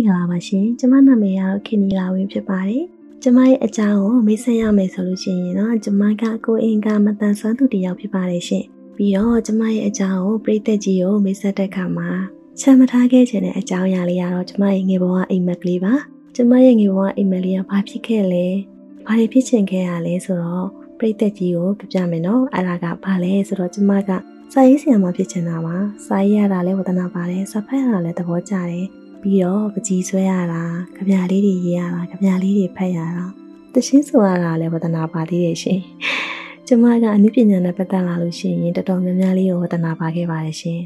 င်္ဂလာပါရှင်ကျမနာမည်ကတော့ခင်နီလာဝင်းဖြစ်ပါတယ်ကျမရဲ့အကြောင်းကိုမိတ်ဆက်ရမယ်ဆိုလို့ရှိရင်တော့ကျမကကိုအင်ကမတန်ဆွမ်းသူတစ်ယောက်ဖြစ်ပါတယ်ရှင်ပြီးတော့ကျမရဲ့အကြောင်းကိုပရိသတ်ကြီးကိုမိတ်ဆက်တဲ့အခါမှာချမ်းမထားခဲ့ခြင်းတဲ့အကြောင်းအရာလေးကတော့ကျမရဲ့ငယ်ဘဝအိမ်မက်ကလေးပါကျမရဲ့ငယ်ဘဝအိမ်မက်လေးကဘာဖြစ်ခဲ့လဲဘာတွေဖြစ်ချင်ခဲ့ရလဲဆိုတော့ပရိသတ်ကြီးကိုပြပြမယ်နော်အဲ့ဒါကဘာလဲဆိုတော့ကျမကစာရေးဆရာမဖြစ်ချင်တာပါစာရေးရတာလည်းဝဒနာပါတယ်စာဖတ်ရတာလည်းသဘောကျတယ် ပြီးတော့ပကြီးဆွဲရတာကြပြလေးတွေရေးရတာကြပြလေးတွေဖတ်ရတာတရှင်းဆိုရတာလည်းဝဒနာပါသေးတယ်ရှင်ကျမကအနုပညာနဲ့ပတ်သက်လာလို့ရှိရင်တော်တော်များများလေးကိုဝဒနာပါခဲ့ပါတယ်ရှင်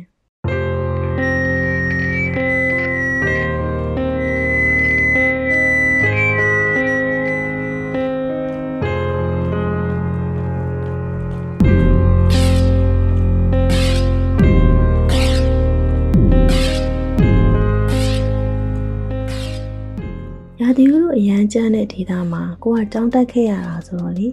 န်ကျန်းတဲ့ဒေသမှာကိုကတောင်းတက်ခဲ့ရတာဆိုတော့လေ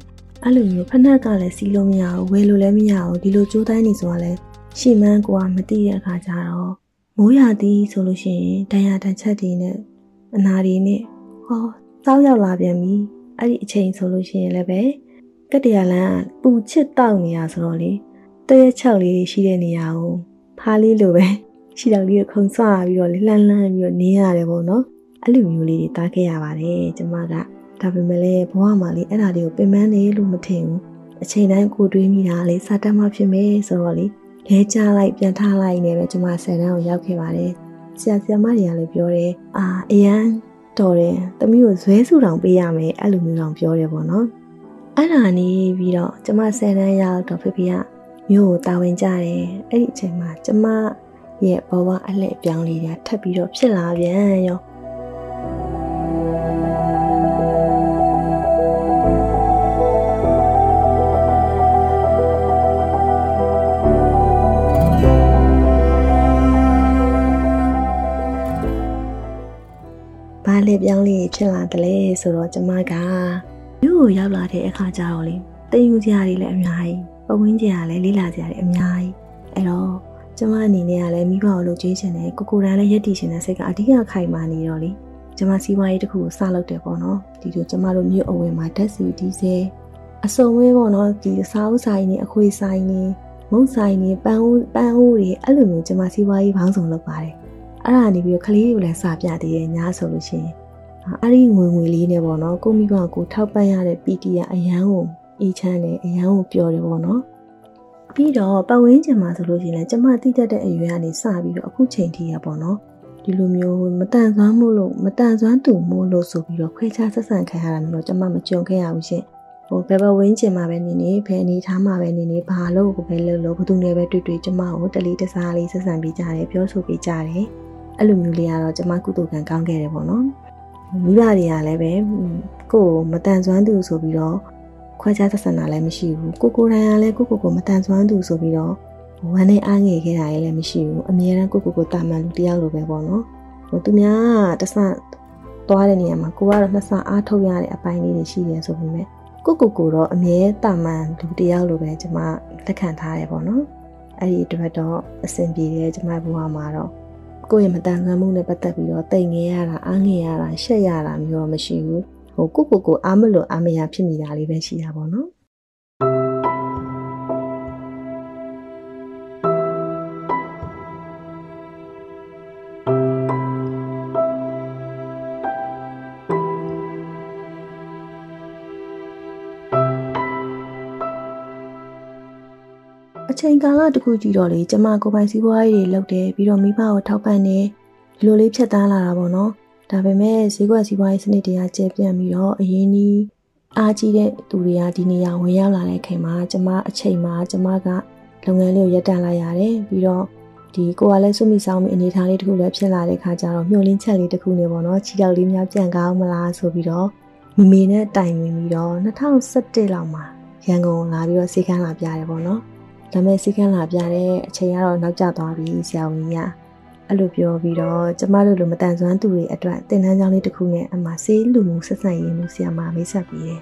အဲ့လိုမျိုးဖက်နှက်ကလည်းစီးလို့မရဘူးဝယ်လို့လည်းမရဘူးဒီလိုကြိုးတိုင်းနေဆိုတာလည်းရှီမန်းကိုကမသိတဲ့အခါကျတော့မိုးရာသီဆိုလို့ရှိရင်ဒဏ်ရာတန်ချက်တွေနဲ့အနာတွေနဲ့ဟောတောက်ရောက်လာပြန်ပြီအဲ့ဒီအချိန်ဆိုလို့ရှိရင်လည်းပဲကတရလန်းပူချစ်တောက်နေရဆိုတော့လေတရချောက်လေးရှိတဲ့နေရာကိုဖားလေးလိုပဲရှိတော်လေးကိုခုံဆွာပြီးတော့လှမ်းလှမ်းပြီးတော့နေရတယ်ပေါ့နော် အဲ့လိုမျိုးလေးတွေတားခဲ့ရပါတယ်ကျမကဒါပေမဲ့လည်းဘဝမှာလေအဲ့ဒါတွေကိုပင်ပန်းနေလို့မထင်ဘူးအချိန်တိုင်းကိုတွေးမိတာလေစာတက်မှဖြစ်မယ်ဆိုတော့လေလဲချလိုက်ပြန်ထားလိုက်နေပဲကျမဆယ်တန်းကိုရောက်ခဲ့ပါတယ်ဆရာဆရာမတွေကလည်းပြောတယ်အာအရန်တော်တယ်တမီးကိုဇွဲစုတောင်ပေးရမယ်အဲ့လိုမျိုးတောင်ပြောတယ်ပေါ့နော်အဲ့ဒါနေပြီးတော့ကျမဆယ်တန်းရောက်တော့ဖေဖေကမျိုးကိုတာဝန်ကြတယ်အဲ့ဒီအချိန်မှာကျမရဲ့ဘဝအလှည့်ပြောင်းလေးတွေထပ်ပြီးတော့ဖြစ်လာပြန်ရော ပြောင်းလေးဖြစ်လာတယ်လဲဆိုတော့ကျမကမြို့ကိုရောက်လာတဲ့အခါကျတော့လေတည်ယူစရာတွေလည်းအများကြီးပဝင်းကျင်ကလည်းလေးလာစရာတွေအများကြီးအဲ့တော့ကျမအနေနဲ့ကလည်းမိဘကိုလိုချင်ချင်တယ်ကိုကိုတန်းလည်းရက်တည်ချင်တဲ့စိတ်ကအဓိကခိုင်မာနေတော့လေကျမစီးပွားရေးတစ်ခုကိုစလုပ်တယ်ပေါ့နော်ဒီလိုကျမတို့မြို့အဝင်မှာဓာတ်စီဒီဇယ်အစုံဝဲပေါ့နော်ဒီစားဥဆိုင်နေအခွေဆိုင်နေမုတ်ဆိုင်နေပန်းဦးပန်းဦးတွေအဲ့လိုမျိုးကျမစီးပွားရေးဘောင်းဆောင်လုပ်ပါတယ်အဲ့ဒါနေပြီးတော့ကလေးတွေကိုလည်းစာပြသေးတယ်ညာဆိုလို့ရှိရင် အဲ့ဒီငွေငွေလေးနဲ့ပေါ့နော်ကိုမိဘကိုထောက်ပံ့ရတဲ့ PT ကအရန်ကိုအေးချမ်းတယ်အရန်ကိုပျော်တယ်ပေါ့နော်ပြီးတော့ပတ်ဝန်းကျင်မှာဆိုလို့ရှိရင်လည်းကျမသိတတ်တဲ့အရွယ်ကနေစပြီးတော့အခုချိန်ထိရပေါ့နော်ဒီလိုမျိုးမတန်ဆွမ်းမှုလို့မတန်ဆွမ်းတူမှုလို့ဆိုပြီးတော့ခွဲခြားဆက်ဆံခံရတာမျိုးတော့ကျမမကြုံခဲ့ရဘူးရှင်ဟိုဘယ်ဘဝင်းကျင်မှာပဲနေနေဘယ်အနေထားမှာပဲနေနေဘာလို့ကိုပဲလုပ်လို့ဘသူနဲ့ပဲတွေ့တွေ့ကျမကိုတလီတစားလေးဆက်ဆံပေးကြတယ်ပြောဆိုပေးကြတယ်အဲ့လိုမျိုးလေးကတော့ကျမကုသိုလ်ကံကောင်းခဲ့တယ်ပေါ့နော် မိဘတွေကလည်းပဲကိုယ်မတန်ဆွမ်းသူဆိုပြီးတော့ခွဲခြားဆက်ဆံတာလည်းမရှိဘူးကိုကိုတိုင်ကလည်းကိုကိုကိုမတန်ဆွမ်းသူဆိုပြီးတော့ဝမ်းနဲ့အားငယ်ခဲ့တာလည်းမရှိဘူးအမြဲတမ်းကိုကိုကိုတာမန်လူတယောက်လိုပဲပေါ့နော်ဟိုသူများတဆသွားတဲ့နေရာမှာကိုကတော့နှစ်ဆအားထုတ်ရတဲ့အပိုင်းလေးတွေရှိတယ်ဆိုပေမဲ့ကိုကိုကိုတော့အမြဲတာမန်လူတယောက်လိုပဲကျွန်မလက်ခံထားတယ်ပေါ့နော်အဲ့ဒီအတွက်တော့အဆင်ပြေတယ်ကျွန်မဘဝမှာတော့ ကိုယ့်ရဲ့မတန်ဆွမ်းမှုနဲ့ပတ်သက်ပြီးတော့တိတ်ငဲရတာအားငယ်ရတာရှက်ရတာမျိုးတော့မရှိဘူးဟိုကိုကိုကိုအားမလို့အားမရဖြစ်နေတာလေးပဲရှိတာပေါ့နော် ချိန်ကာလတစ်ခုကြည့်တော့လေကျမကိုပိုင်စည်းပွားရေးတွေလုပ်တယ်ပြီးတော့မိဘကိုထောက်ပံ့တယ်ဒီလိုလေးဖြတ်တန်းလာတာပေါ့နော်ဒါပေမဲ့ဈေးကွက်စည်းပွားရေးစနစ်တွေကကျပြန့်ပြီးတော့အရင်ကြီးအားကြီးတဲ့သူတွေကဒီနေရာဝင်ရောက်လာတဲ့ချိန်မှာကျမအချိန်မှာကျမကလုပ်ငန်းလေးကိုရပ်တန့်လိုက်ရတယ်ပြီးတော့ဒီကိုကလည်းစွမိဆောင်မိအနေထားလေးတစ်ခုလည်းဖြစ်လာတဲ့ခါကျတော့မျှော်လင့်ချက်လေးတစ်ခုနေပေါ့နော်ချီတောက်လေးများပြန်ကောင်းမလားဆိုပြီးတော့မမေနဲ့တိုင်ဝင်ပြီးတော့2017လောက်မှာရန်ကုန်လာပြီးတော့စေကန်းလာပြတယ်ပေါ့နော် ဒါပေမဲ့စေကန်းလာပြတဲ့အချိန်ကတော့နောက်ကျသွားပြီဆရာဝန်ကြီးကအဲ့လိုပြောပြီးတော့ကျမတို့လိုမတန်ဆွမ်းသူတွေအတွက်တင်တန်းကြောင်းလေးတစ်ခုနဲ့အမှဆေးလူမှုဆက်ဆံရေးမှုဆရာမမိတ်ဆက်ပြီးတယ်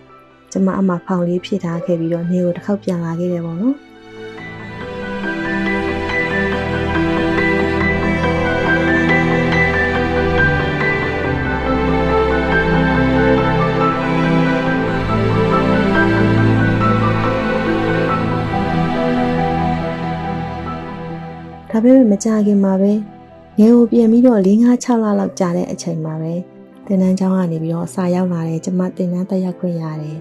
ကျမအမှဖောင်လေးဖြည့်ထားခဲ့ပြီးတော့နေကိုတစ်ခေါက်ပြန်လာခဲ့တယ်ပေါ့နော် မဲ့မကြခင်မှာပဲငယ်ကိုပြန်ပြီးတော့၄၅6လလောက်ကြာတဲ့အချိန်မှာပဲတင်နန်းကျောင်းကနေပြီးတော့စာရောက်လာတယ်ကျမတင်နန်းတက်ရောက်ခွင့်ရတယ်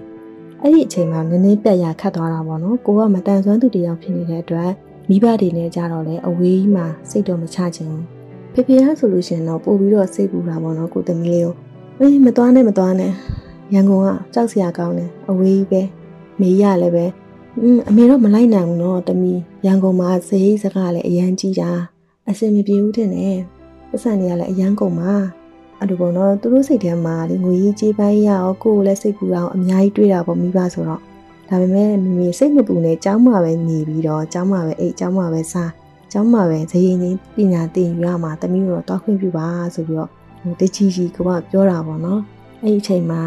အဲ့ဒီအချိန်မှာနည်းနည်းပြက်ရခတ်သွားတာပေါ့နော်ကိုကမတန်ဆွမ်းသူတယောက်ဖြစ်နေတဲ့အတွက်မိဘတွေနဲ့ကြတော့လေအဝေးကြီးမှာစိတ်တော့မချခြင်းဖေဖေကဆိုလို့ရှိရင်တော့ပို့ပြီးတော့စိတ်ပူတာပေါ့နော်ကိုသမီးလေးကိုအေးမသွားနဲ့မသွားနဲ့ရန်ကုန်ကကြောက်စရာကောင်းတယ်အဝေးကြီးပဲမေးရလည်းပဲ อืมအမေတော့မလိုက်နိုင်ဘူးနော်တမီရန်ကုန်မှာဇေးစကားလည်းအရန်ကြီးတာအစင်မပြေဘူးတဲ့နဲ့ပတ်စံတွေကလည်းအရန်ကုန်ပါအဲ့လိုပေါ့နော်သူတို့စိတ်ထဲမှာဒီငွေကြီးကြေးပိုင်းရအောင်ကိုယ်ကိုလည်းစိတ်ပူအောင်အများကြီးတွေးတာပေါ့မိဘဆိုတော့ဒါပေမဲ့မိမိစိတ်မပူနဲ့ကျောင်းမှာပဲနေပြီးတော့ကျောင်းမှာပဲအိတ်ကျောင်းမှာပဲစားကျောင်းမှာပဲဇရင်ချင်းပညာသင်ယူရမှာတမီးတို့တော့တွားခွင့်ပြုပါဆိုပြီးတော့ဟိုတကြီးကြီးကပြောတာပေါ့နော်အဲ့ဒီအချိန်မှာ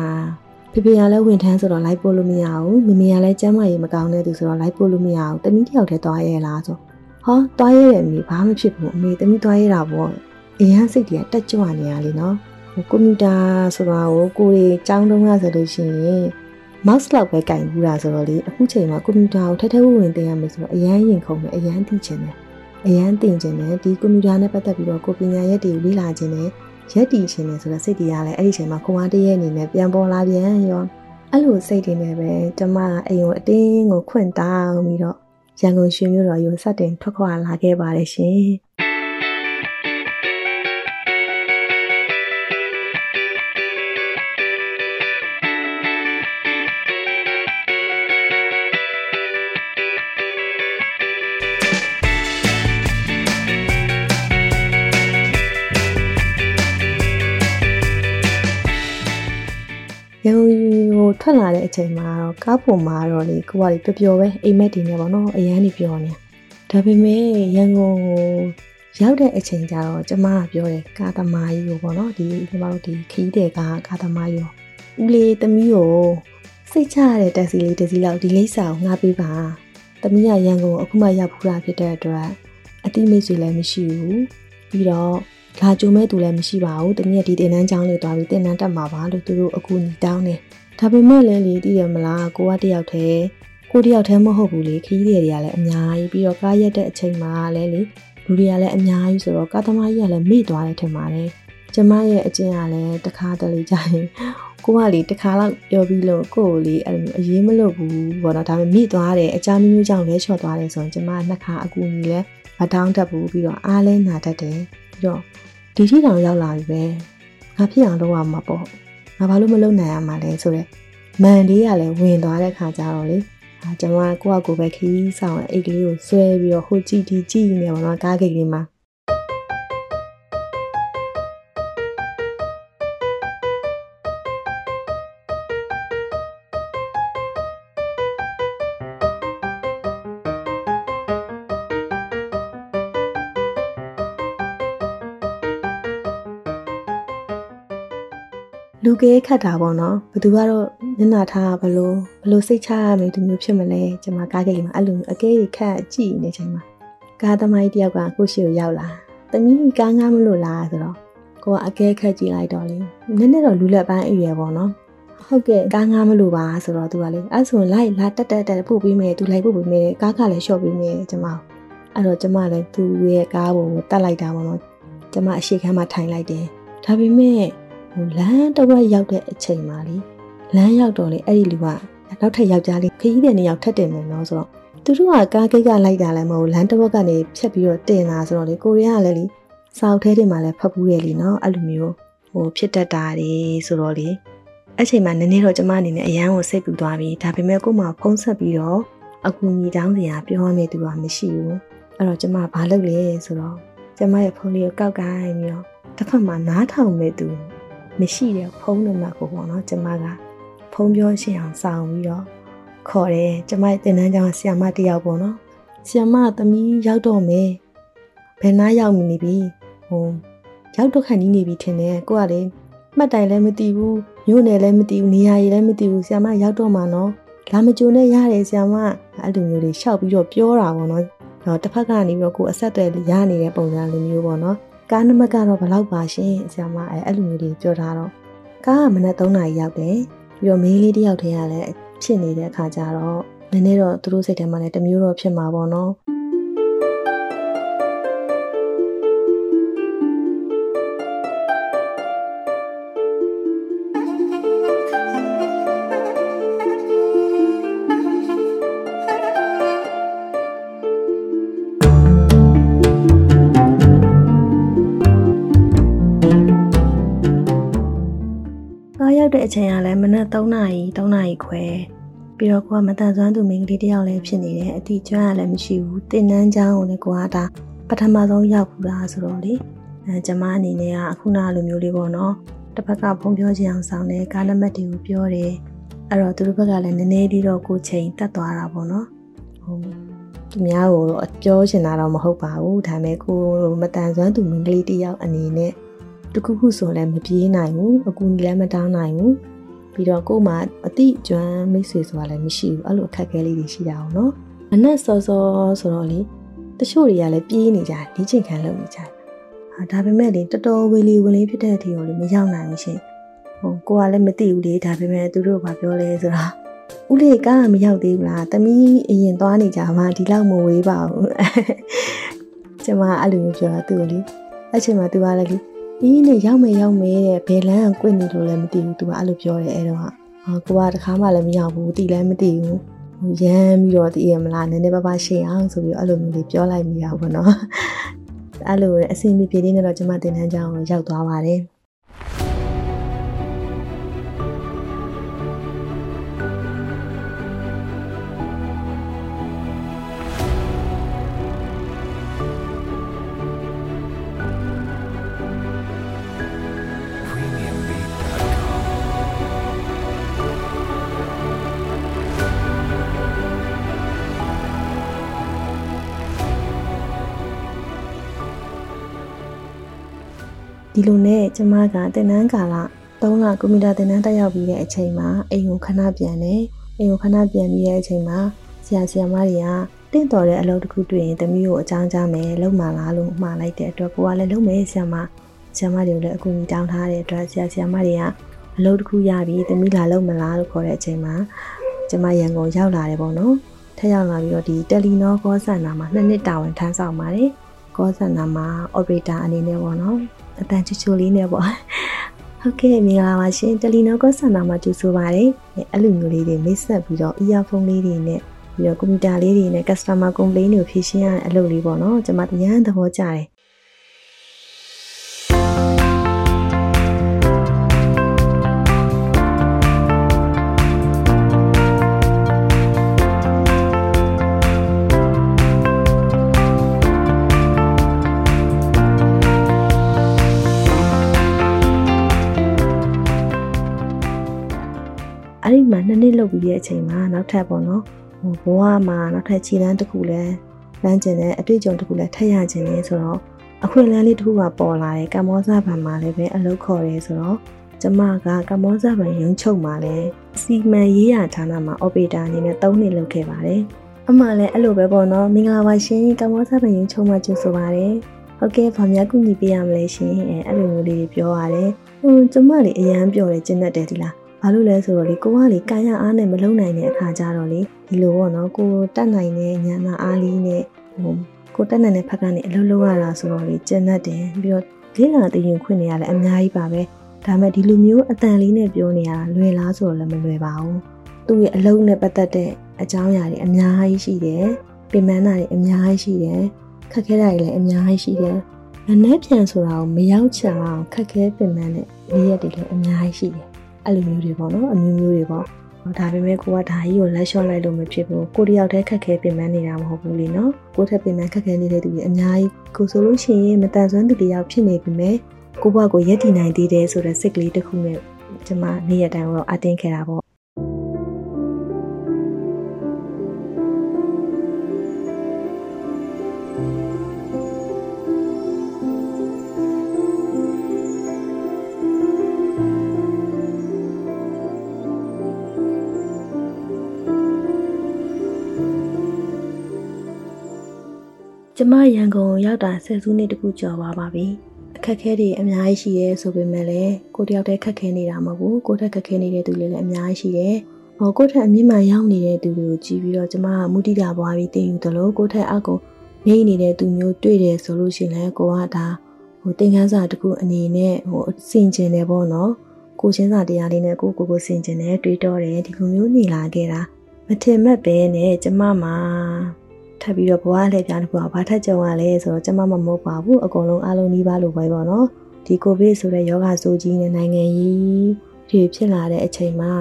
ဖေဖေကလည်းဝင်ထမ်းဆိုတော့လိုက်ပို့လို့မရဘူးမမေကလည်းကျမ်းမာရေးမကောင်းတဲ့သူဆိုတော့လိုက်ပို့လို့မရဘူးတမီးတယောက်တည်းသွားရဲလားဆိုဟောသွားရဲတယ်မိဘာမှဖြစ်ဘူးအမေတမီးသွားရဲတာပေါ့အရန်စိတ်တွေကတက်ကြွနေရလေနော်ဟိုကွန်ပျူတာဆိုတာကိုကိုယ်ကြီးចောင်းတုံးရဆိုလို့ရှိရင် mouse လောက်ပဲကင်ဘူးတာဆိုတော့လေအခုချိန်မှာကွန်ပျူတာကိုထထဝင်ဝင်တင်ရမယ်ဆိုတော့အရန်ရင်ခုန်တယ်အရန်သိချင်တယ်အရန်တင်ချင်တယ်ဒီကွန်ပျူတာနဲ့ပတ်သက်ပြီးတော့ကိုပညာရက်တွေကိုလေ့လာခြင်းနဲ့ ရက်တည်ခြင်းနဲ့ဆိုတော့စိတ်တရားလည်းအဲ့ဒီချိန်မှာခွန်အားတည်းရဲ့အနေနဲ့ပြန်ပေါ်လာပြန်ရောအဲ့လိုစိတ်တွေနဲ့ပဲကျမကအိမ်ကိုအတင်းကိုခွင့်တောင်းပြီးတော့ရန်ကုန်ရွှေမြို့တော်ရုံစတင်ထွက်ခွာလာခဲ့ပါတယ်ရှင် ထွက်လာတဲ့အချိန်မှာတော့ကားပေါ်မှာတော့လေကိုကလေပျော်ပျော်ပဲအိမ်မက်တင်နေပါတော့အရန်ကြီးပြောနေဒါပေမဲ့ရန်ကုန်ကိုရောက်တဲ့အချိန်ကျတော့ကျမကပြောတယ်ကာသမားကြီးကိုပေါ့နော်ဒီကျမတို့ဒီခီးတဲ့ကားကာသမားကြီးဦးလေးသမီးကိုစိတ်ချရတဲ့တက်စီလေးတစ်စီးလောက်ဒီလိပ်စာကိုငှားပေးပါသမီးကရန်ကုန်အခုမှရောက်ဖူးတာဖြစ်တဲ့အတွက်အတိမိတ်ဆွေလည်းမရှိဘူးပြီးတော့လာကြုံမဲ့သူလည်းမရှိပါဘူးတမီးကဒီတင်နန်းကျောင်းလေးသွားပြီးတင်နန်းတက်မှာပါလို့သူတို့အခုညီတောင်းတယ် ဒါပေမဲ့လည်းလေသိရမလားကိုကတယောက်တည်းကိုတယောက်တည်းမဟုတ်ဘူးလေခီးတွေကလည်းအများကြီးပြီးတော့ကားရက်တဲ့အချိန်မှာလည်းလေလူတွေကလည်းအများကြီးဆိုတော့ကားသမားကြီးကလည်းမေ့သွားတယ်ထင်ပါတယ်ကျမရဲ့အကျင့်ကလည်းတခါတလေကြာရင်ကိုကလေတခါလောက်ပြောပြီးလို့ကိုကိုလေအဲ့လိုအရေးမလို့ဘူးဘောတော့ဒါပေမဲ့မိသွားတယ်အကြမ်းမျိုးကြောင့်လဲချော့သွားတယ်ဆိုရင်ကျမနှစ်ခါအကူကြီးလဲမတောင်းတတ်ဘူးပြီးတော့အားလဲနာတတ်တယ်ပြီးတော့ဒီထိတောင်ရောက်လာပြီပဲငါဖြစ်အောင်လုပ်ရမှာပေါ့ ငါဘာလို့မလုပ်နိုင်ရမှာလဲဆိုတော့မန်လေးကလည်းဝင်သွားတဲ့ခါကျတော့လေအာကျွန်မကိုယ့်အကူပဲခီးဆောင်အိတ်ကလေးကိုဆွဲပြီးတော့ဟိုကြည့်ဒီကြည့်နေပါတော့ကားဂိတ်လေးမှာ ကဲခတ်တာပေါ့နော်ဘသူကတော့မျက်နှာထားဘလို့ဘလို့စိတ်ချရမယ်ဒီမျိုးဖြစ်မလဲကျွန်မကားကိတ်မှာအဲ့လိုအကဲကြီးခတ်ကြည့်နေချိန်မှာကားသမားကြီးတယောက်ကကိုရှိကိုရောက်လာတမီးကားငားမလို့လားဆိုတော့ကိုကအကဲခတ်ကြည့်လိုက်တော့လေနည်းနည်းတော့လူလက်ပိုင်းအရွယ်ပေါ့နော်ဟုတ်ကဲ့ကားငားမလို့ပါဆိုတော့သူကလေအဲ့ဆိုလိုက်လာတက်တက်တက်ပို့ပေးမယ်သူလိုက်ပို့ပေးမယ်ကားကလည်းရှော့ပေးမယ်ကျွန်မအဲ့တော့ကျွန်မလည်းသူ့ရဲ့ကားပေါ်ကိုတတ်လိုက်တာပေါ့နော်ကျွန်မအရှိခန်းမှာထိုင်လိုက်တယ်ဒါပေမဲ့ ဟိုလမ်းတစ်ဝက်ရောက်တဲ့အချိန်မှာလေလမ်းရောက်တော့လေအဲ့ဒီလူကနောက်ထပ်ယောက်ျားလေးခရီးတဲ့နေရောက်ထက်တင်နေတော့ဆိုတော့သူတို့ကကားကိတ်ကလိုက်တာလည်းမဟုတ်လမ်းတစ်ဝက်ကနေဖြတ်ပြီးတော့တင်လာဆိုတော့လေကိုရီးယားကလည်းလေစောက်ထဲတင်မှာလည်းဖတ်ဘူးတယ်လीနော်အဲ့လိုမျိုးဟိုဖြစ်တတ်တာတွေဆိုတော့လေအဲ့ချိန်မှာနည်းနည်းတော့ကျမအနေနဲ့အရန်ကိုစိတ်ပူသွားပြီဒါပေမဲ့ကို့မှာဖုံးဆက်ပြီးတော့အကူညီတောင်းစရာပြောရမယ့်သူကမရှိဘူးအဲ့တော့ကျမဘာလုပ်လဲဆိုတော့ကျမရဲ့ဖုန်းလေးကိုကောက်ကိုင်းပြီးတော့တစ်ဖက်မှာနားထောင်မဲ့သူ မရှိတဲ့ဖုန်းနံပါတ်ကိုပေါ့နော်ကျမကဖုန်းပြောရှင်းအောင်စောင့်ပြီးတော့ခေါ်တယ်ကျမရဲ့တင်တန်းကျောင်းဆီယမတယောက်ပေါ့နော်ဆီယမသမီးရောက်တော့မယ်ဘယ်နားရောက်နေပြီဟိုရောက်တော့ခန့်နီးနေပြီထင်တယ်ကိုကလေမှတ်တိုင်လည်းမသိဘူးမြို့နယ်လည်းမသိဘူးနေရာကြီးလည်းမသိဘူးဆီယမရောက်တော့မှနော်လာမကြုံနဲ့ရတယ်ဆီယမအဲ့လိုမျိုးတွေရှောက်ပြီးတော့ပြောတာပေါ့နော်တော့တစ်ဖက်ကနေပြီးတော့ကိုအဆက်တွေရနေတဲ့ပုံစံလိုမျိုးပေါ့နော် ကားနံပါတ်ကတော့ဘယ်လောက်ပါရှင်ဆရာမအဲအဲ့လိုမျိုးတွေပြောထားတော့ကားကမနက်3နာရီရောက်တယ်ပြီးတော့မေးလေးတယောက်တည်းကလည်းဖြစ်နေတဲ့အခါကျတော့နည်းနည်းတော့သူတို့စိတ်ထဲမှာလည်းတမျိုးတော့ဖြစ်မှာပေါ့နော် ချိန်ကလည်းမနက်3နာရီ3နာရီခွဲပြီးတော့ကိုကမတန်ဆွမ်းသူမိန်းကလေးတယောက်လည်းဖြစ်နေတယ်အတိကျွမ်းကလည်းမရှိဘူးတင်နန်းချောင်းကိုလည်းကိုကဒါပထမဆုံးရောက်ဘူးလားဆိုတော့လေအဲကျမအနေနဲ့ကအခုနလိုမျိုးလေးပေါ့နော်တစ်ဖက်ကဖုံပြောချင်အောင်ဆောင်တယ်ကားနံပါတ်တွေကိုပြောတယ်အဲ့တော့သူတို့ဘက်ကလည်းနည်းနည်းလေးတော့ကိုချိန်တက်သွားတာပေါ့နော်ဟုတ်သူများကိုတော့ပြောချင်တာတော့မဟုတ်ပါဘူးဒါပေမဲ့ကိုမတန်ဆွမ်းသူမိန်းကလေးတယောက်အနေနဲ့ တခုခုဆိုလည်းမပြေးနိုင်ဘူးအကူကြီးလည်းမတောင်းနိုင်ဘူးပြီးတော့ကို့မှာအတိအကျွမ်းမိတ်ဆွေဆိုတာလည်းမရှိဘူးအဲ့လိုအခက်အခဲလေးတွေရှိတာအောင်နော်အနက်စောစောဆိုတော့လေတချို့တွေကလည်းပြေးနေကြတယ်ဒီချိန်ခံလုပ်နေကြတယ်ဟာဒါပေမဲ့လေတော်တော်ဝေလီဝင်လေးဖြစ်တဲ့အထိကိုလေမရောက်နိုင်ဘူးရှင်ဟိုကိုကလည်းမသိဘူးလေဒါပေမဲ့သူတို့ကပြောလဲဆိုတော့ဦးလေးကားမရောက်သေးဘူးလားတမီးအရင်သွားနေကြမှာဒီလောက်မဝေးပါဘူးကျမအဲ့လိုမျိုးပြောတာသူ့ကိုလေအဲ့ချိန်မှာသူကလည်း လေအင်းနဲ့ရောက်မယ်ရောက်မယ်တဲ့ဘယ်လန်းကကွင့်နေလို့လည်းမသိဘူးသူကအဲ့လိုပြောတယ်အဲ့တော့ဟာကိုကတခါမှလည်းမရောက်ဘူးတီလည်းမသိဘူးဟိုရမ်းပြီးတော့တည်ရမလားနည်းနည်းပါးပါးရှင်းအောင်ဆိုပြီးအဲ့လိုမျိုးလေးပြောလိုက်မိတာပေါ့နော်အဲ့လိုအဆင်ပြေပြေလေးနဲ့တော့ကျမတင်တန်းကြောင်းရောက်သွားပါတယ် ဒီလိုနဲ့ကျမကတင်နန်းကာလ3လကွန်ပျူတာတင်နန်းတက်ရောက်ပြီးတဲ့အချိန်မှာအိမ်ကိုခဏပြန်တယ်အိမ်ကိုခဏပြန်ပြီးတဲ့အချိန်မှာဆရာဆရာမတွေကတင့်တော်တဲ့အလုပ်တစ်ခုတွေ့ရင်တမီးကိုအကြောင်းကြားမယ်လုံမာလားလို့မှားလိုက်တဲ့အတွက်ကိုကလည်းလုံမယ်ဆရာမဆရာမတွေကိုလည်းအကူအညီတောင်းထားတဲ့အတွက်ဆရာဆရာမတွေကအလုပ်တစ်ခုရပြီးတမီးလာလုံမလားလို့ခေါ်တဲ့အချိန်မှာကျမရန်ကုန်ရောက်လာတယ်ပေါ့နော်ထက်ရောက်လာပြီးတော့ဒီတယ်လီနောကောဆန်နာမှာနှစ်နှစ်တာဝန်ထမ်းဆောင်ပါတယ်ကောဆန်နာမှာ operator အနေနဲ့ပေါ့နော် အတန်ချူချူလေးနဲ့ပေါ့ဟုတ်ကဲ့မင်္ဂလာပါရှင်တယ်လီနောကောဆန်နာမှာကြိုဆိုပါရစေအဲ့လိုမျိုးလေးတွေမိတ်ဆက်ပြီးတော့ earphone လေးတွေနဲ့ပြီးတော့ကွန်ပျူတာလေးတွေနဲ့ customer complaint တွေကိုဖြေရှင်းရတဲ့အလုပ်လေးပေါ့နော်ကျွန်မတရားသဘောကျတယ် နှစ်နှစ်လုပ်ပြီးတဲ့အချိန်မှာနောက်ထပ်ပေါ့နော်ဟိုဘဝမှာနောက်ထပ်ခြေလမ်းတစ်ခုလဲလမ်းကျင်တဲ့အတွေ့အကြုံတစ်ခုလဲထပ်ရခြင်းလဲဆိုတော့အခွင့်အလမ်းလေးတစ်ခုကပေါ်လာတယ်ကမ္ဘောဇဗံမှာလည်းပဲအလုပ်ခေါ်ရဲဆိုတော့ကျမကကမ္ဘောဇဗံရုံချုပ်မှာလဲစီမံရေးရဌာနမှာ operator အနေနဲ့3နှစ်လုပ်ခဲ့ပါတယ်အမှလည်းအဲ့လိုပဲပေါ့နော်မင်္ဂလာပါရှင်ကမ္ဘောဇဗံရုံချုပ်မှာကြိုဆိုပါတယ်ဟုတ်ကဲ့ဗာများကူညီပေးရမလဲရှင်အဲအဲ့လိုမျိုးလေးပြောရတယ်ဟိုကျမလေးအရန်ပြောတယ်ကျင်းတတ်တယ်ဒီလား ဘာလို့လဲဆိုတော့လေကိုကလေကာယအားနဲ့မလုံနိုင်တဲ့အခါကျတော့လေဒီလိုပေါ့နော်ကိုတတ်နိုင်တဲ့ဉာဏ်အားလေးနဲ့ဟိုကိုတက်နိုင်တဲ့ဖက်ကနေအလုပ်လုပ်ရတာဆိုတော့လေကျဉ်တ်တယ်ပြီးတော့လေးလာတည်ရင်ခွင့်နေရလဲအများကြီးပါပဲဒါမဲ့ဒီလိုမျိုးအတန်လေးနဲ့ပြောနေရတာလွယ်လားဆိုတော့လည်းမလွယ်ပါဘူးသူ့ရဲ့အလုပ်နဲ့ပတ်သက်တဲ့အကြောင်းအရာတွေအများကြီးရှိတယ်ပြင်ပန်းတာတွေအများကြီးရှိတယ်ခက်ခဲတာတွေလည်းအများကြီးရှိတယ်နည်းနည်းပြန်ဆိုတာကိုမရောက်ချင်အောင်ခက်ခဲပြင်ပန်းတဲ့နေ့ရက်တွေလည်းအများကြီးရှိတယ် အဲ့လိုမျိုးတွေပေါ့နော်အမျိုးမျိုးတွေပေါ့ဒါပေမဲ့ကိုကဒါကြီးကိုလက်လျှော့လိုက်လို့မဖြစ်ဘူးကိုတယောက်တည်းခက်ခဲပြင်ပန်းနေတာမဟုတ်ဘူးလေနော်ကိုထက်ပြင်ပန်းခက်ခဲနေတဲ့သူတွေအများကြီးကိုဆိုလို့ရှိရင်မတန်ဆွမ်းသူတယောက်ဖြစ်နေပြီမဲ့ကိုဘကိုရက်တည်နိုင်သေးတယ်ဆိုတဲ့စိတ်ကလေးတစ်ခုနဲ့ကျွန်မနေ့ရက်တိုင်းတော့အတင်းခဲ့တာပေါ့ ကျမရန်ကုန်ရောက်တာဆယ်စုနှစ်တခုကျော်ပါပါပြီအခက်ခဲတွေအများကြီးရှိရဲဆိုပေမဲ့လည်းကိုတယောက်တည်းခက်ခဲနေတာမဟုတ်ဘူးကိုထက်ခက်ခဲနေတဲ့သူတွေလည်းအများကြီးရှိတယ်ဟောကိုထက်အမြင့်မှရောက်နေတဲ့သူတွေကိုကြည့်ပြီးတော့ကျမကမူတိတာပွားပြီးတင်ယူသလိုကိုထက်အောက်ကိုနေနေတဲ့သူမျိုးတွေ့တယ်ဆိုလို့ရှိရင်လည်းကိုကဒါဟိုသင်ခန်းစာတခုအနေနဲ့ဟိုစင်ကျင်တယ်ပေါ့နော်ကိုချင်းစာတရားလေးနဲ့ကိုကိုကိုစင်ကျင်တယ်တွေးတောတယ်ဒီလိုမျိုးနေလာခဲ့တာမထင်မဲ့ပဲနဲ့ကျမမှာ ထပ်ပြီးတော့ဘဝလှည့်ပြားတစ်ခုကဘာထက်ကြုံရလဲဆိုတော့ကျမမမဟုတ်ပါဘူးအကုန်လုံးအားလုံးနှီးပါလို့ပဲပေါ့နော်ဒီကိုဗစ်ဆိုတဲ့ယောဂဆိုးကြီးနဲ့နိုင်ငံကြီးဒီဖြစ်လာတဲ့အချိန်မှာ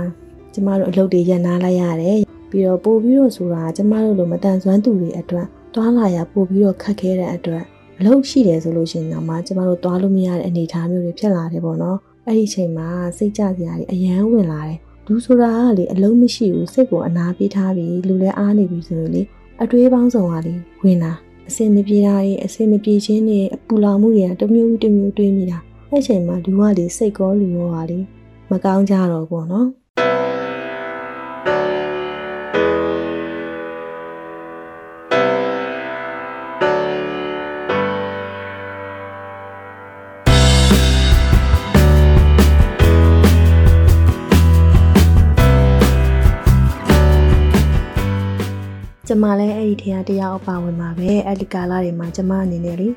ကျမတို့အလုပ်တွေရပ်နားလိုက်ရတယ်ပြီးတော့ပို့ပြီးတော့ဆိုတာကျမတို့လိုမတန်ဆွမ်းသူတွေအတွက်တွားလာရပို့ပြီးတော့ခက်ခဲတဲ့အတွက်အလုပ်ရှိတယ်ဆိုလို့ရှိရင်တော့မှကျမတို့တွားလို့မရတဲ့အနေအထားမျိုးတွေဖြစ်လာတယ်ပေါ့နော်အဲ့ဒီချိန်မှာစိတ်ကြစရာတွေအယမ်းဝင်လာတယ်လူဆိုတာကလေအလုံးမရှိဘူးစိတ်ကိုအနာပေးထားပြီးလူလည်းအားနေပြီဆိုရင်လေ အတွေးပေါင်းစုံကလေဝင်လာအစင်မပြေတာတွေအစင်မပြေခြင်းတွေအပူလောင်မှုတွေကတမျိုးတမျိုးတွေးမိတာအဲ့ချိန်မှာလူကလေစိတ်ကောလူရောကလေမကောင်းကြတော့ဘူးเမလည်းအဲ့ဒီထဲကတရားအပါဝင်ပါပဲအဲ့ဒီကာလတွေမှာကျမအနေနဲ့လေ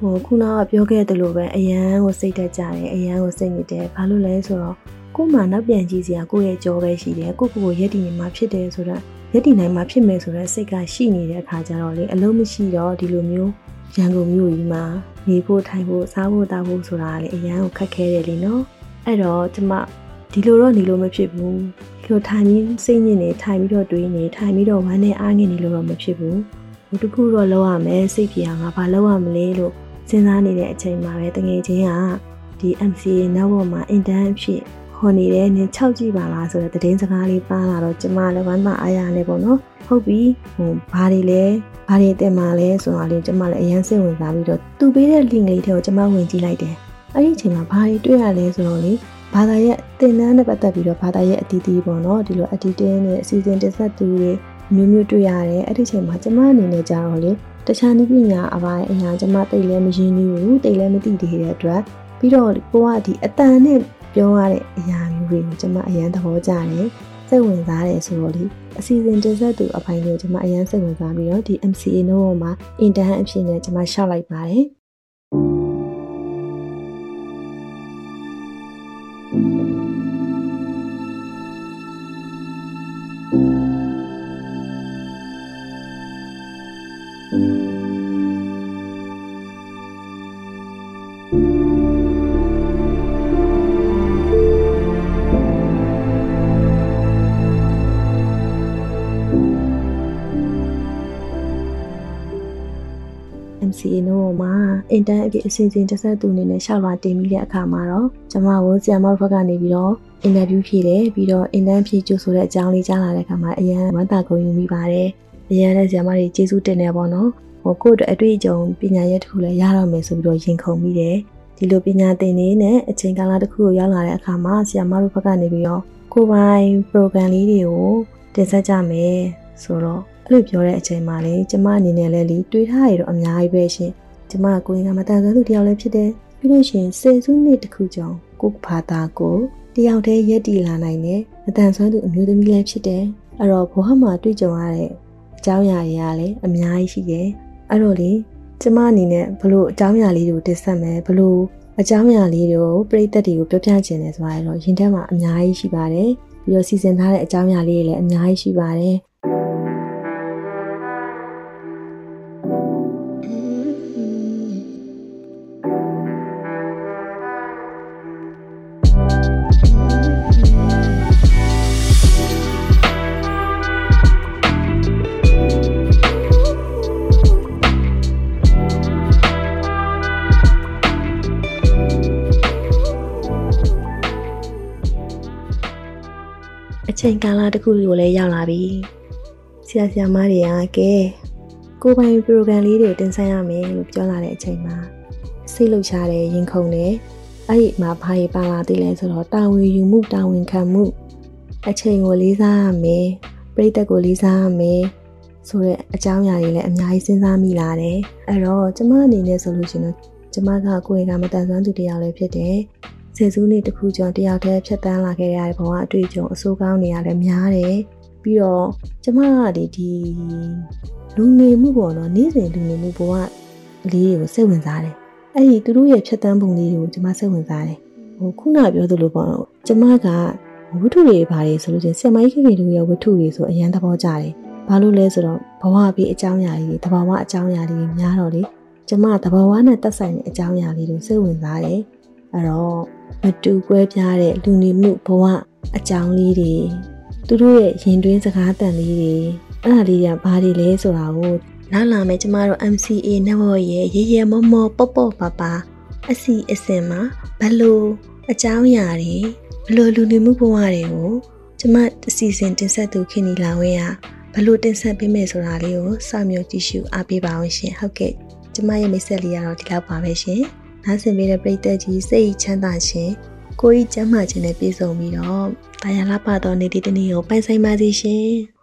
ဟိုခုနကပြောခဲ့သလိုပဲအရန်ကိုစိတ်တက်ကြတယ်အရန်ကိုစိတ်ညစ်တယ်ဘာလို့လဲဆိုတော့ကို့မှာနောက်ပြန်ကြည့်စရာကိုယ့်ရဲ့ကြောပဲရှိတယ်ကိုကိုကိုရက်တည်နေမှာဖြစ်တယ်ဆိုတော့ရက်တည်နိုင်မှာဖြစ်မယ်ဆိုတော့စိတ်ကရှိနေတဲ့အခါကျတော့လေအလုံးမရှိတော့ဒီလိုမျိုးရန်ကုန်မြို့ကြီးမှာနေဖို့ထိုင်ဖို့စားဖို့တောက်ဖို့ဆိုတာလေအရန်ကိုခက်ခဲတယ်လေနော်အဲ့တော့ကျမ ဒီလိုတော့နေလို့မဖြစ်ဘူးဒီလိုထိုင်ပြီးစိတ်ညစ်နေထိုင်ပြီးတော့တွေးနေထိုင်ပြီးတော့ဝမ်းနဲ့အားငင်နေလို့တော့မဖြစ်ဘူးဟိုတခုတော့လောက်ရမယ်စိတ်ပြေအောင်ငါဘာလောက်ရမလဲလို့စဉ်းစားနေတဲ့အချိန်မှာပဲတငယ်ချင်းကဒီ MCA နောက်ဘောမှာ intern အဖြစ်ဟောနေတယ်နင်6ကြည့်ပါလားဆိုတဲ့သတင်းစကားလေးပါလာတော့ကျမလည်းဝမ်းသာအားရနေပေါ့နော်ဟုတ်ပြီဟိုဘာတွေလဲဘာတွေတင်มาလဲဆိုတာလေးကျမလည်းအရင်စိတ်ဝင်စားပြီးတော့သူပေးတဲ့ link လေးတွေကိုကျမဝင်ကြည့်လိုက်တယ်အဲ့ဒီအချိန်မှာဘာတွေတွေ့ရလဲဆိုတော့လေ ဘာသာရဲ့တင်နန်းနဲ့ပတ်သက်ပြီးတော့ဘာသာရဲ့အတီးတီးပေါ့နော်ဒီလို editing နဲ့အစီအစဉ်တင်ဆက်သူတွေမျိုးမျိုးတွေ့ရတယ်အဲ့ဒီချိန်မှာကျမအနေနဲ့ကြတော့လေတခြားနည်းပညာအပိုင်းအရာကျမတိတ်လည်းမရင်းနှီးဘူးတိတ်လည်းမသိသေးတဲ့အတွက်ပြီးတော့ကိုကဒီအတန်နဲ့ပြောရတဲ့အရာမျိုးတွေကိုကျမအရန်သဘောကျတယ်စိတ်ဝင်စားတယ်ဆိုတော့လေအစီအစဉ်တင်ဆက်သူအပိုင်းကိုကျမအရန်စိတ်ဝင်စားပြီးတော့ဒီ MCA နိုးမှာ intern အဖြစ်နဲ့ကျမရှောက်လိုက်ပါတယ် အင်တန်အပြည့်အစီအစဉ်တစ်ဆက်သူအနေနဲ့ရှောက်လာတင်ပြီးတဲ့အခါမှာတော့ကျမကိုဆီယမဘက်ကနေပြီးတော့အင်တာဗျူးဖြေတယ်ပြီးတော့အင်တန်ဖြေကြိုဆိုတဲ့အကြောင်းလေးကြားလာတဲ့အခါမှာအရန်ဝမ်းသာကုန်ယူမိပါတယ်အရန်လည်းဆီယမတွေကျေးဇူးတင်နေပါတော့ဟိုကိုယ့်အတွက်အတွေ့အကြုံပညာရပ်တစ်ခုလည်းရတော့မယ်ဆိုပြီးတော့ရင်ခုန်မိတယ်ဒီလိုပညာသင်နေနဲ့အချိန်ကာလတစ်ခုကိုရောက်လာတဲ့အခါမှာဆီယမတို့ဘက်ကနေပြီးတော့ကိုပိုင် program လေးတွေကိုတင်ဆက်ကြမယ်ဆိုတော့အဲ့လိုပြောတဲ့အချိန်မှာလေကျမအနေနဲ့လည်းလီတွေးထားရတော့အများကြီးပဲရှင် ကျမကိုရင်ကမတန်ဆွမ်းသူတယောက်လည်းဖြစ်တယ်ပြီးလို့ရှိရင်စေစုနှစ်တစ်ခုကြောင့်ကိုဘာသာကိုတယောက်တည်းရက်တည်လာနိုင်တယ်မတန်ဆွမ်းသူအမျိုးသမီးလည်းဖြစ်တယ်အဲ့တော့ဘဝမှာတွေ့ကြုံရတဲ့အကြောင်းအရာတွေကလည်းအများကြီးရှိတယ်အဲ့တော့လေကျမအနေနဲ့ဘလို့အကြောင်းအရာလေးတွေကိုတင်ဆက်မယ်ဘလို့အကြောင်းအရာလေးတွေကိုပြိသက်တွေကိုပြောပြချင်တယ်ဆိုတာတော့ရင်ထဲမှာအများကြီးရှိပါတယ်ပြီးတော့စီစဉ်ထားတဲ့အကြောင်းအရာလေးတွေလည်းအများကြီးရှိပါတယ် ချိန်ကာလတစ်ခုကိုလည်းရောက်လာပြီဆရာဆရာမတွေကကဲကိုပိုင် program လေးတွေတင်ဆက်ရမယ်လို့ပြောလာတဲ့အချိန်မှာစိတ်လှုပ်ရှားတယ်ရင်ခုန်တယ်အဲ့ဒီမှာဘာတွေပါလာသေးလဲဆိုတော့တာဝန်ယူမှုတာဝန်ခံမှုအချိန်ကိုလေးစားရမယ်ပြိသက်ကိုလေးစားရမယ်ဆိုတဲ့အကြောင်းအရာတွေလည်းအများကြီးစဉ်းစားမိလာတယ်အဲ့တော့ကျမအနေနဲ့ဆိုလို့ရှိရင်တော့ကျမကကိုယ်ကမတန်ဆွမ်းသူတယောက်လည်းဖြစ်တယ် ဆယ်စုနှစ်တစ်ခုကျော်တယောက်တည်းဖြတ်တန်းလာခဲ့ရတဲ့ဘဝအတွေ့အကြုံအဆိုးကောင်းတွေရတယ်များတယ်ပြီးတော့ကျမကဒီဒီလူနေမှုပေါ့နော်နေ့စဉ်လူနေမှုဘဝလေးတွေကိုစိတ်ဝင်စားတယ်အဲ့ဒီသူတို့ရဲ့ဖြတ်တန်းပုံလေးတွေကိုကျမစိတ်ဝင်စားတယ်ဟိုခုနပြောသလိုပေါ့နော်ကျမကဝတ္ထုတွေဘာတွေဆိုလို့ချင်းဆင်မကြီးခင်ခင်တို့ရဲ့ဝတ္ထုတွေဆိုအရန်သဘောကျတယ်ဘာလို့လဲဆိုတော့ဘဝပြီးအကြောင်းအရာတွေတဘာဝအကြောင်းအရာတွေများတော့လေကျမတဘာဝနဲ့တက်ဆိုင်တဲ့အကြောင်းအရာလေးတွေစိတ်ဝင်စားတယ်အဲ့တော့ မတူကွဲပြားတဲ့လူနေမှုဘဝအကြောင်းလေးတွေသူတို့ရဲ့ရင်တွင်းစကားတန်လေးတွေအဲ့ဒါလေးတွေကဘာတွေလဲဆိုတာကိုနားလာမယ်ကျမတို့ MCA network ရဲ့ရေရေမောမောပေါ့ပေါ့ပါပါအစီအစဉ်မှာဘလို့အကြောင်းအရာတွေဘလို့လူနေမှုဘဝတွေကိုကျမအစီအစဉ်တင်ဆက်သူခင်နီလာဝင်းကဘလို့တင်ဆက်ပေးမယ်ဆိုတာလေးကိုစောင့်မျှော်ကြည့်ရှုအားပေးပါအောင်ရှင်ဟုတ်ကဲ့ကျမရဲ့မိတ်ဆက်လေးကတော့ဒီလောက်ပါပဲရှင် နားဆင်ပေးတဲ့ပရိသတ်ကြီးစိတ်ချမ်းသာရှင်ကိုကြီးကျမ်းမာခြင်းနဲ့ပြည့်စုံပြီးတော့တာယာလာပါတော်နေ့ဒီတနေ့ကိုပိုင်ဆိုင်ပါစေရှင်